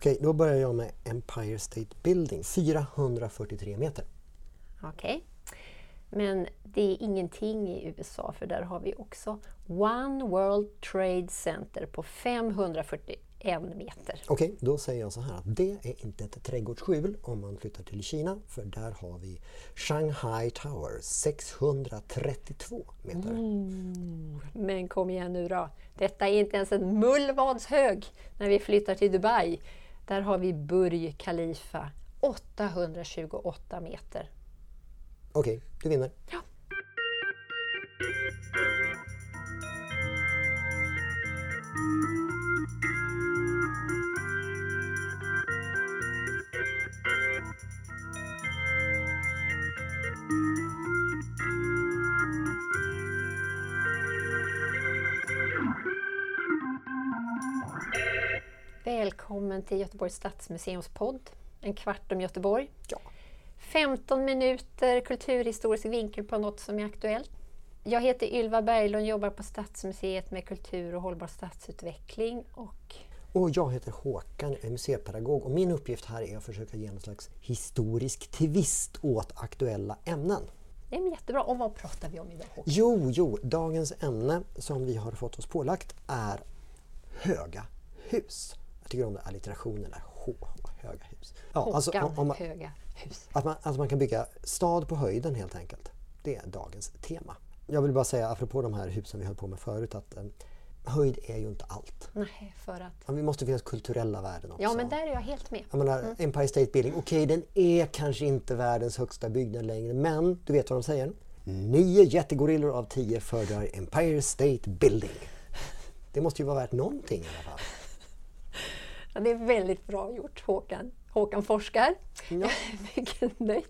Okej, då börjar jag med Empire State Building, 443 meter. Okej. Men det är ingenting i USA för där har vi också One World Trade Center på 541 meter. Okej, då säger jag så här att det är inte ett trädgårdsskjul om man flyttar till Kina för där har vi Shanghai Tower 632 meter. Men kom igen nu då. Detta är inte ens en mullvads hög när vi flyttar till Dubai. Där har vi Burj Khalifa 828 meter. Okej, du vinner. Ja. Välkommen till Göteborgs stadsmuseums podd. En kvart om Göteborg. Ja. 15 minuter kulturhistorisk vinkel på något som är aktuellt. Jag heter Ylva Berglund och jobbar på Stadsmuseet med kultur och hållbar stadsutveckling. Och Och jag heter Håkan, jag är museipedagog och min uppgift här är att försöka ge någon slags historisk twist åt aktuella ämnen. det är jättebra. Och vad pratar vi om idag Håkan? Jo, jo, dagens ämne som vi har fått oss pålagt är höga hus. Jag tycker om där, H, höga hus. Ja, alltså, Håkan om- om man- Höga hus. Att man, att man kan bygga stad på höjden helt enkelt. Det är dagens tema. Jag vill bara säga apropå de här husen vi höll på med förut att eh, höjd är ju inte allt. Nej, för att... Ja, Vi måste finnas kulturella värden också. Ja, men där är jag helt med. Jag menar, Empire State Building, okej den är kanske inte världens högsta byggnad längre men du vet vad de säger? Nio jättegorillor av tio föredrar Empire State Building. Det måste ju vara värt någonting i alla fall. Ja, det är väldigt bra gjort Håkan. Håkan forskar. Ja. Mycket nöjd.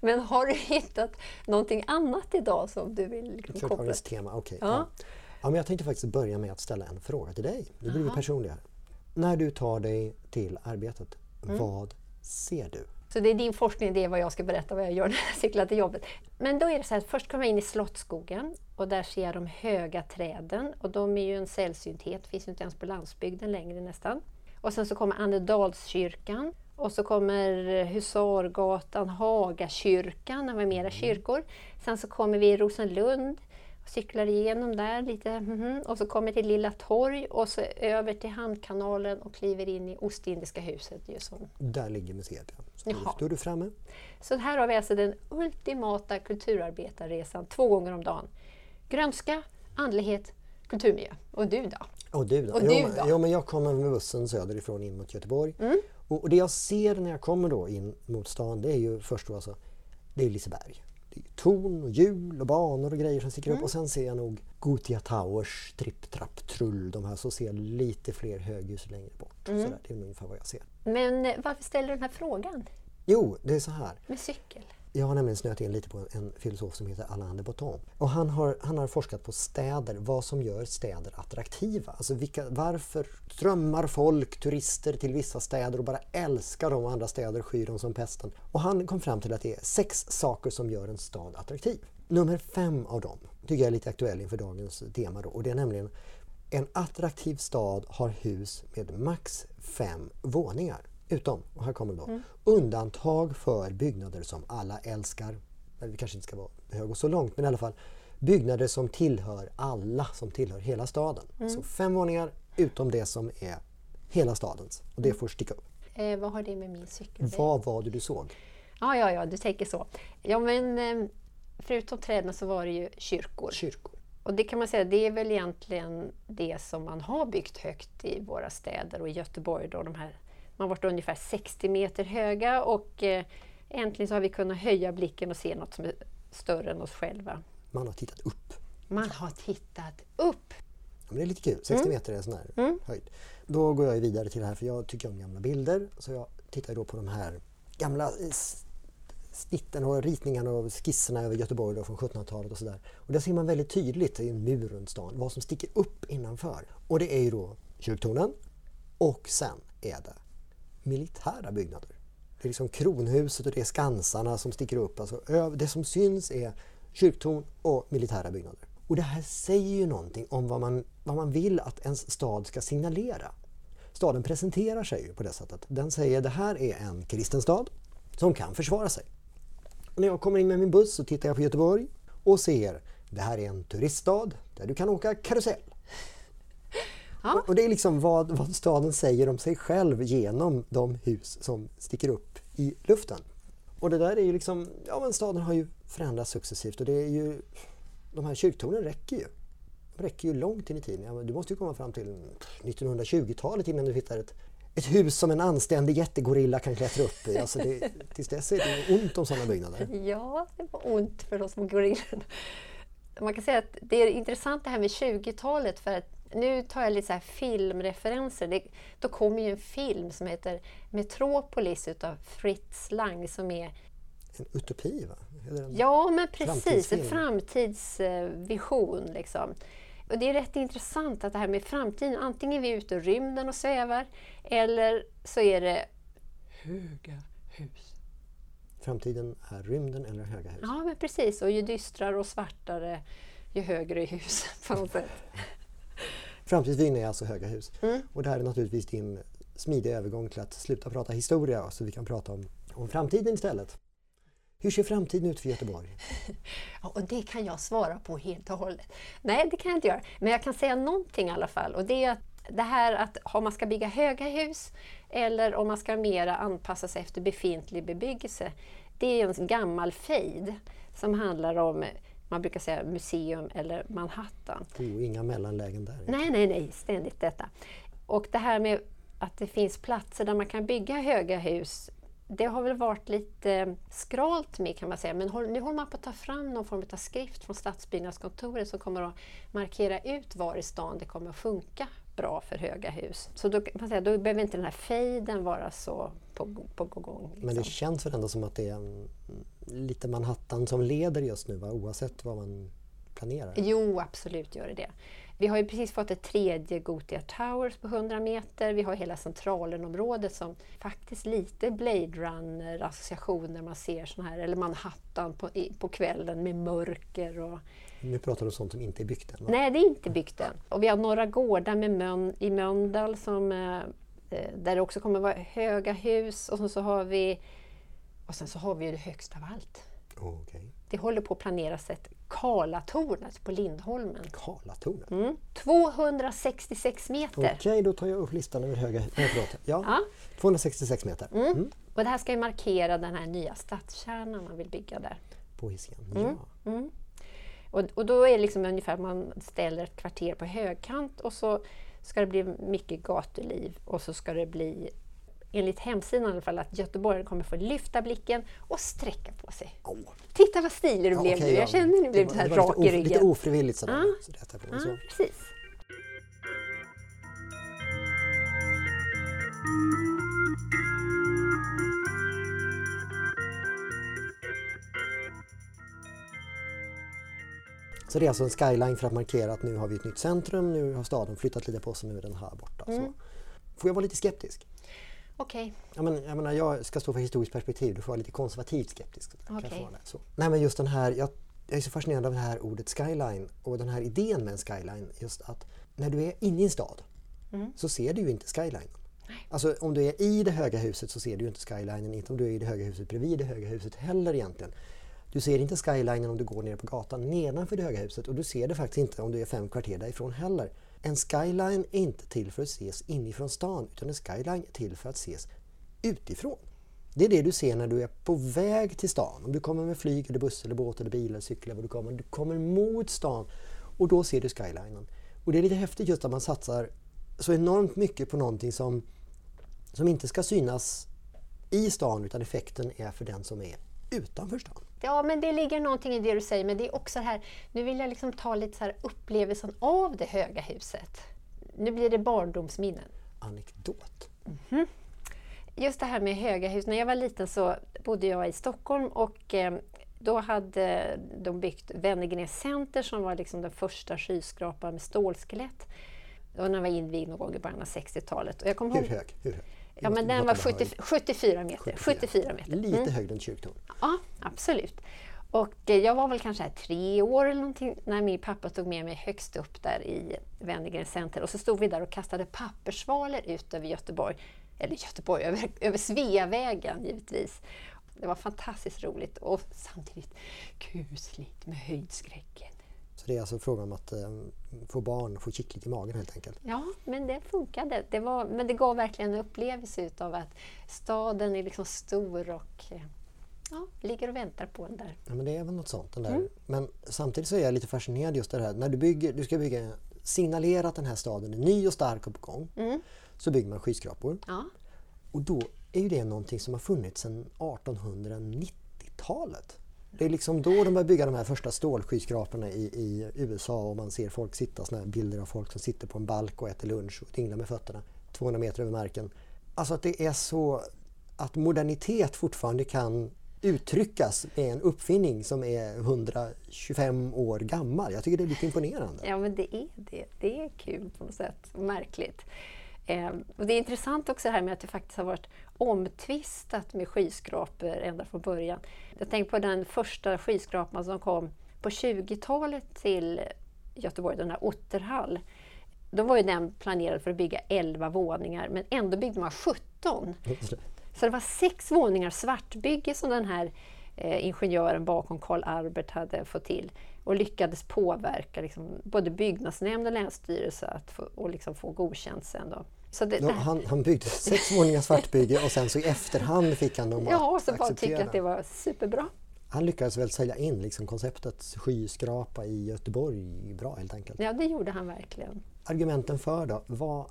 Men har du hittat någonting annat idag som du vill liksom koppla? dagens tema, okej. Ja. Ja. Ja. men jag tänkte faktiskt börja med att ställa en fråga till dig. Nu blir vi personliga. När du tar dig till arbetet, Mm. vad ser du? Så det är din forskning, det är vad jag ska berätta vad jag gör när jag cyklar till jobbet. Men då är det så här, att först kommer jag in i Slottsskogen och där ser jag de höga träden och de är ju en sällsynthet, finns ju inte ens på landsbygden längre nästan. Och sen så kommer Annedalskyrkan och så kommer Husargatan, Hagakyrkan, det var mera kyrkor. Sen så kommer vi i Rosenlund och cyklar igenom där lite mhm, och så kommer till Lilla torg och så över till Hamnkanalen och kliver in i Ostindiska huset. Ju som Där ligger museet. Ja. Du, Jaha. står du framme? så här har vi alltså den ultimata kulturarbetarresan två gånger om dagen. Grönska, andlighet, kulturmiljö. Och du då? Och du då? Och du då? Mm. Jo, men jag kommer med bussen söderifrån in mot Göteborg. Och, och det jag ser när jag kommer då in mot stan det är ju först då alltså, det är Liseberg. Det är torn och hjul och banor och grejer som sticker Mm. upp och sen ser jag nog Gothia Towers, Tripp, Trapp, Trull, de här så ser jag lite fler höghus längre bort. Mm. Sådär, det är ungefär vad jag ser. Men eh, varför ställer du den här frågan Jo, det är så här. med cykel? Jag har nämligen snöat in lite på en filosof som heter Alain de Botton. Och han har, han har forskat på städer, vad som gör städer attraktiva. Alltså vilka, varför strömmar folk, turister till vissa städer och bara älskar dem och andra städer skyr dem som pesten. Och han kom fram till att det är sex saker som gör en stad attraktiv. Nummer fem av dem tycker jag är lite aktuell inför dagens tema då, och det är nämligen en attraktiv stad har hus med max fem våningar. Utom, och här kommer det då, undantag för byggnader som alla älskar. Eller vi kanske inte ska vara behöva gå så långt, men i alla fall byggnader som tillhör alla, som tillhör hela staden. Så fem våningar utom det som är hela stadens. Och det får sticka upp. Eh, vad har det med min cykel? Vad var det du såg? Ja, ja, ja, du tänker så. Ja, men eh, förutom träden så var det ju kyrkor. Kyrkor. Och det kan man säga, det är väl egentligen det som man har byggt högt i våra städer och i Göteborg. Då, de här, de har varit ungefär 60 meter höga och eh, äntligen så har vi kunnat höja blicken och se något som är större än oss själva. Man har tittat upp. Man har tittat upp! Ja, men det är lite kul. 60 meter är en sån här höjd. Då går jag vidare till det här för jag tycker om gamla bilder. Så jag tittar då på de här gamla eh, snitten och ritningarna och skisserna över Göteborg då från 1700-talet och sådär. Och där ser man väldigt tydligt i en mur runt stan vad som sticker upp innanför. Och det är ju då kyrktornen och sen är det militära byggnader. Det är liksom kronhuset och det är skansarna som sticker upp. Alltså, det som syns är kyrktorn och militära byggnader. Och det här säger ju någonting om vad man, vad man vill att ens stad ska signalera. staden presenterar sig ju på det sättet. Den säger det här är en kristen stad som kan försvara sig. Och när jag kommer in med min buss så tittar jag på Göteborg och ser det här är en turiststad där du kan åka karusell. Ja. Och det är liksom vad, vad staden säger om sig själv genom de hus som sticker upp i luften. Och det där är ju liksom, ja men staden har ju förändrats successivt och det är ju, de här kyrktornen räcker ju. De räcker ju långt in i tiden. Ja, du måste ju komma fram till 1920-talet innan du hittar ett, ett hus som en anständig jättegorilla kan klättra upp i. Alltså det, tills dess är det ont om sådana byggnader. Ja, det var ont för de små gorillorna. Man kan säga att det är intressant det här med 20-talet för att nu tar jag lite så här filmreferenser. Det, då kommer ju en film som heter Metropolis utav Fritz Lang som är En utopi va? Eller en, Ja, men precis. En framtidsvision. Liksom. Och det är rätt intressant att det här med framtiden, antingen är vi ute i rymden och svävar eller så är det höga hus. Framtiden är rymden eller höga hus. Ja, men precis. Och ju dystrare och svartare, ju högre är huset på något sätt. Framtidsvyn är alltså höga hus. Mm. Och det här är naturligtvis din smidiga övergång till att sluta prata historia så vi kan prata om, om framtiden istället. Hur ser framtiden ut för Göteborg? Ja, och det kan jag svara på helt och hållet. Nej, det kan jag inte göra. Men jag kan säga någonting i alla fall. Och det är att det här att om man ska bygga höga hus eller om man ska mera anpassa sig efter befintlig bebyggelse. Det är en gammal fejd som handlar om, man brukar säga museum eller Manhattan. Oh, inga mellanlägen där. Nej, nej, nej, ständigt detta. Och det här med att det finns platser där man kan bygga höga hus, det har väl varit lite skralt med kan man säga, men nu håller man på att ta fram någon form av skrift från Stadsbyggnadskontoret som kommer att markera ut var i stan det kommer att funka bra för höga hus. Så då, man säga, då behöver inte den här fejden vara så på, på gång. Liksom. Men det känns väl ändå som att det är en, lite Manhattan som leder just nu va? oavsett vad man planerar. Jo, absolut gör det det. Vi har ju precis fått ett tredje Gothia Towers på 100 meter. Vi har hela Centralen-området som faktiskt lite Blade Runner-associationer man ser sån här, eller Manhattan på, på kvällen med mörker och... Nu pratar du om sånt som inte är byggt än. Va? Nej, det är inte byggt än. Och vi har några gårdar med Mön, i Mölndal som, eh, eh, där det också kommer vara höga hus och så har vi och sen så har vi ju det högsta av allt. Oh, Okej. Det håller på att planeras ett Karlatornet på Lindholmen. Karlatornet. Mm. 266 meter. Okej, då tar jag upp listan över höga... Nej, förlåt. Ja, Ja. 266 meter. Mm. Och det här ska ju markera den här nya stadskärnan man vill bygga där. På Hisingen. Mm. Ja. Och, och då är det liksom ungefär man ställer ett kvarter på högkant och så ska det bli mycket gatuliv och så ska det bli enligt hemsidan i alla fall att Göteborg kommer få lyfta blicken och sträcka på sig. Åh. Titta vad stilig du Ja, blev okej, nu! ja. Jag blev Det du så var- här det rak lite i of- Lite ryggen. ofrivilligt sådär. Ja. Så här på Ja, så. precis. Så det är alltså en skyline för att markera att nu har vi ett nytt centrum, nu har staden flyttat lite på sig, nu är den här borta. Mm. Så. Får jag vara lite skeptisk? Okej. Men, jag, menar, jag ska stå för historiskt perspektiv, du får vara lite konservativt skeptisk. Jag? Så. Nej, men just den här, jag, jag är så fascinerad av det här ordet skyline och den här idén med en skyline. Just att när du är inne i en stad Mm. så ser du ju inte skylinen. Alltså om du är i det höga huset så ser du inte skylinen, inte om du är i det höga huset bredvid det höga huset heller egentligen. Du ser inte skylinen om du går ner på gatan nedanför det höga huset och du ser det faktiskt inte om du är fem kvarter därifrån heller. En skyline är inte till för att ses inifrån stan utan en skyline är till för att ses utifrån. Det är det du ser när du är på väg till stan. Om du kommer med flyg, eller buss, eller båt, eller bil, eller cykel, eller vad du kommer. Du kommer mot stan och då ser du skylinen. Och det är lite häftigt just att man satsar så enormt mycket på någonting som, som inte ska synas i stan utan effekten är för den som är utanför stan. Ja, men det ligger någonting i det du säger, men det är också det här, nu vill jag liksom ta lite så här upplevelsen av det höga huset. Nu blir det barndomsminnen. Anekdot. Just det här med höga hus, när jag var liten så bodde jag i Stockholm och eh, då hade de byggt Wennergren Center som var liksom den första skyskrapan med stålskelett. Och den var invigd någon gång i början av 60-talet. Och jag kommer Hur hög? Hur hög? Ja, men den var prata 70, 74 meter. 74 meter. Lite högre än kyrktorn. Ja, absolut. Och eh, jag var väl kanske tre år eller någonting när min pappa tog med mig högst upp där i Wennergren Center. Och så stod vi där och kastade papperssvalor ut över Göteborg. Eller Göteborg, över, över Sveavägen givetvis. Det var fantastiskt roligt och samtidigt kusligt med höjdskräcken. Så det är alltså frågan om att eh, få barn, få kittligt i magen helt enkelt? Ja, men det funkade. Det var, men det gav verkligen en upplevelse av att staden är liksom stor och eh, ja, ligger och väntar på en där. Ja, men det är väl något sånt. Den där. Mm. Men samtidigt så är jag lite fascinerad just det här. När du, bygger, du ska bygga, signalera att den här staden är ny och stark och på gång. Mm. Så bygger man skyskrapor. Ja. Och då är ju det någonting som har funnits sedan 1890-talet. Det är liksom då de börjar bygga de här första stålskyskraporna i, i USA och man ser folk sitta, såna här bilder av folk som sitter på en balk och äter lunch och dinglar med fötterna 200 meter över marken. Alltså att det är så att modernitet fortfarande kan uttryckas med en uppfinning som är 125 år gammal. Jag tycker det är lite imponerande. Ja, men det är det. Det är kul på något sätt. Märkligt. Eh, och det är intressant också det här med att det faktiskt har varit omtvistat med skyskrapor ända från början. Jag tänker på den första skyskrapan som kom på 20-talet till Göteborg, den här Otterhall. Då var ju den planerad för att bygga 11 våningar men ändå byggde man 17. Så det var sex våningar svartbygge som den här eh, ingenjören bakom Karl Albert hade fått till och lyckades påverka liksom, både byggnadsnämnd och länsstyrelse att få, och liksom få godkänt sen. Då. Så det, han, han byggde sex våningar svartbygge och sen så i efterhand fick han dem ja, att så bara tycka att det var superbra. Han lyckades väl sälja in liksom konceptet skyskrapa i Göteborg bra helt enkelt. Ja, det gjorde han verkligen. Argumenten för då? Vad,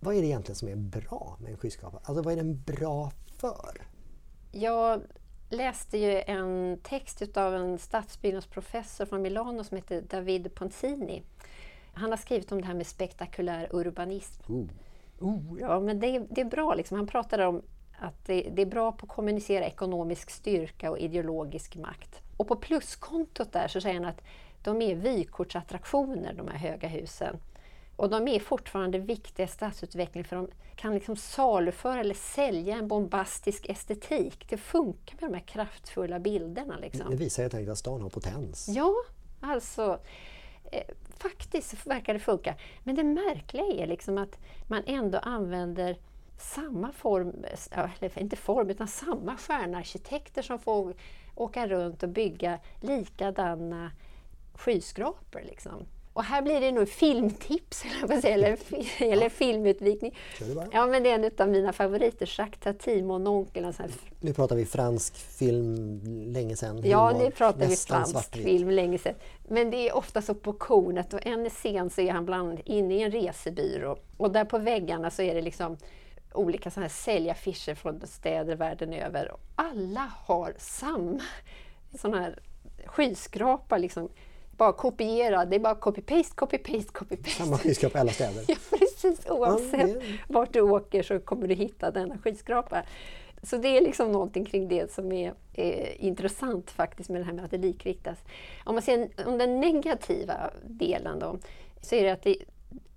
vad är det egentligen som är bra med en skyskrapa? Alltså vad är den bra för? Jag läste ju en text av en stadsbyggnadsprofessor från Milano som heter David Ponzini. Han har skrivit om det här med spektakulär urbanism. Uh. Uh, ja, men det, det är bra. Liksom. Han pratar om att det, det, är bra på att kommunicera ekonomisk styrka och ideologisk makt. Och på pluskontot där så säger han att de är vykortsattraktioner, de här höga husen. Och de är fortfarande viktiga i stadsutvecklingen för de kan liksom saluföra eller sälja en bombastisk estetik. Det funkar med de här kraftfulla bilderna. Liksom. Det visar helt enkelt att stan har potens. Ja, alltså eh, faktiskt verkar det funka. Men det märkliga är liksom att man ändå använder samma form, eller inte form, utan samma stjärnarkitekter som får åka runt och bygga likadana skyskrapor. Liksom. Och här blir det nog filmtips, eller, eller ja. filmutvikning. Ja, men det är en av mina favoriter, Jacques Tati, Mononkeln. Nu pratar vi fransk film länge sedan. Ja, nu pratar vi fransk film länge sedan. Men det är ofta så på kornet och en scen så är han bland inne i en resebyrå och där på väggarna så är det liksom olika sådana här säljaffischer från städer världen över. Alla har samma sån här skyskrapa liksom bara kopiera. Det är bara copy-paste, copy-paste, copy-paste. Samma skyskrapa i alla städer. ja, precis. Oavsett ja, vart du åker så kommer du hitta denna skyskrapa. Så det är liksom någonting kring det som är, är intressant faktiskt med det här med att det likriktas. Om man ser om den negativa delen då, så är det att det,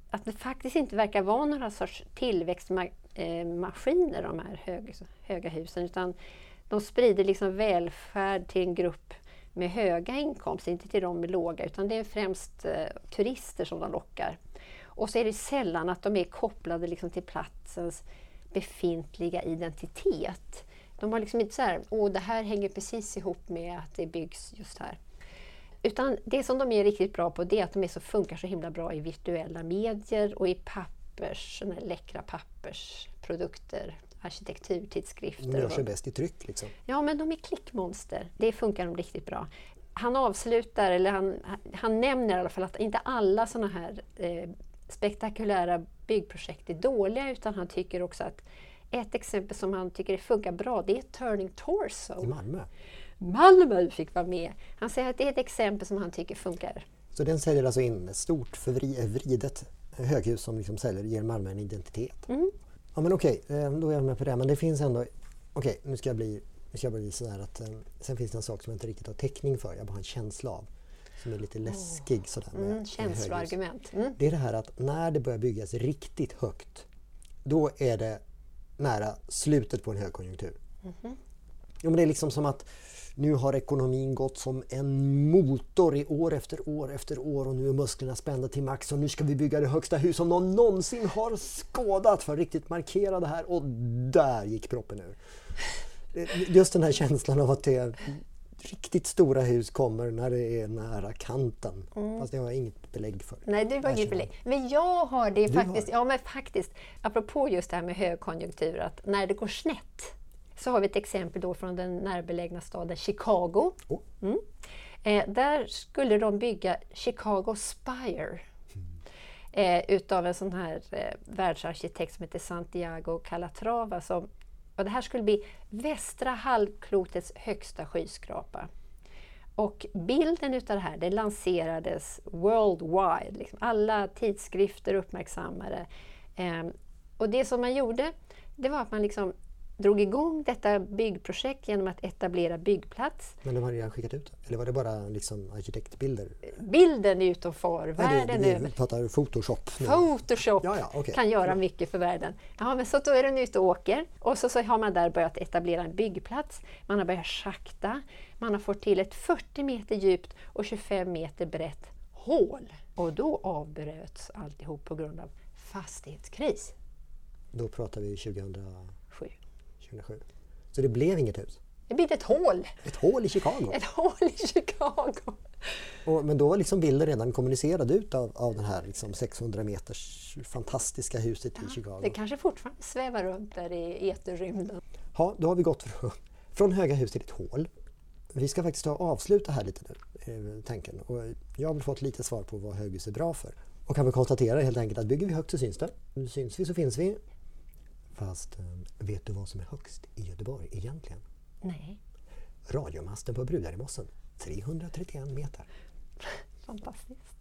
att det faktiskt inte verkar vara några sorts tillväxtmaskiner de här hög, höga husen utan de sprider liksom välfärd till en grupp med höga inkomster, inte till de med låga, utan det är främst eh, turister som de lockar. Och så är det sällan att de är kopplade liksom till platsens befintliga identitet. De har liksom inte så här, åh det här hänger precis ihop med att det byggs just här. Utan det som de är riktigt bra på det är att de är så, funkar så himla bra i virtuella medier och i pappers, läckra pappersprodukter arkitekturtidskrifter. De gör sig bäst i tryck liksom. Ja, men de är klickmonster. Det funkar de riktigt bra. Han avslutar, eller han, han nämner i alla fall att inte alla sådana här eh, spektakulära byggprojekt är dåliga utan han tycker också att ett exempel som han tycker funkar bra det är Turning Torso. I Malmö? Malmö fick vara med. Han säger att det är ett exempel som han tycker funkar. Så den säljer alltså in ett stort förvridet höghus som liksom säljer, ger Malmö en identitet? Mm. Ja men okej, eh, då är jag med på det. Men det finns ändå... Okej, nu ska jag bli, nu ska jag bli sådär att... Eh, sen finns det en sak som jag inte riktigt har täckning för. Jag bara har en känsla av. Som är lite läskig oh. sådär. Med, mm, känsloargument. Mm. Det är det här att när det börjar byggas riktigt högt. Då är det nära slutet på en högkonjunktur. Mm. Ja, men det är liksom som att nu har ekonomin gått som en motor i år efter år efter år och nu är musklerna spända till max och nu ska vi bygga det högsta hus som någon någonsin har skådat för att riktigt markera det här och där gick proppen ur. Just den här känslan av att det riktigt stora hus kommer när det är nära kanten. Mm. Fast det har jag inget belägg för. Nej, du har inget belägg. Men jag har det du faktiskt. Har. Ja, men faktiskt. Apropå just det här med högkonjunktur, att när det går snett så har vi ett exempel då från den närbelägna staden Chicago. Oh. Mm. Eh, där skulle de bygga Chicago Spire eh, utav en sån här eh, världsarkitekt som heter Santiago Calatrava. Som, och det här skulle bli västra halvklotets högsta skyskrapa. Och bilden utav det här det lanserades worldwide. Liksom. Alla tidskrifter uppmärksammade. Eh, och det som man gjorde, det var att man liksom drog igång detta byggprojekt genom att etablera byggplats. Men de hade redan skickat ut Eller var det bara liksom arkitektbilder? Bilden är ute och far världen över. pratar Photoshop nu. Photoshop ja, ja, okay. kan göra mycket för världen. Ja, men så då är den ute och åker och så, så har man där börjat etablera en byggplats. Man har börjat schakta. Man har fått till ett 40 meter djupt och 25 meter brett hål. Och då avbröts alltihop på grund av fastighetskris. Då pratar vi 2007. 2007. Så det blev inget hus? Det blev ett hål. Ett hål i Chicago? Ett hål i Chicago. Och, men då var liksom bilden redan kommunicerad ut av, av den här liksom 600 meters fantastiska huset ja, i Chicago. Det kanske fortfarande svävar runt där i eterrymden. Ja, då har vi gått från, från höga hus till ett hål. Vi ska faktiskt ta avsluta här lite nu, eh, tanken. Och jag har väl fått lite svar på vad höghus är bra för. Och kan väl konstatera helt enkelt att bygger vi högt så syns det. Syns vi så finns vi. Fast eh, vet du vad som är högst i Göteborg egentligen? Nej. Radiomasten på Brudaremossen, 331 meter. Fantastiskt.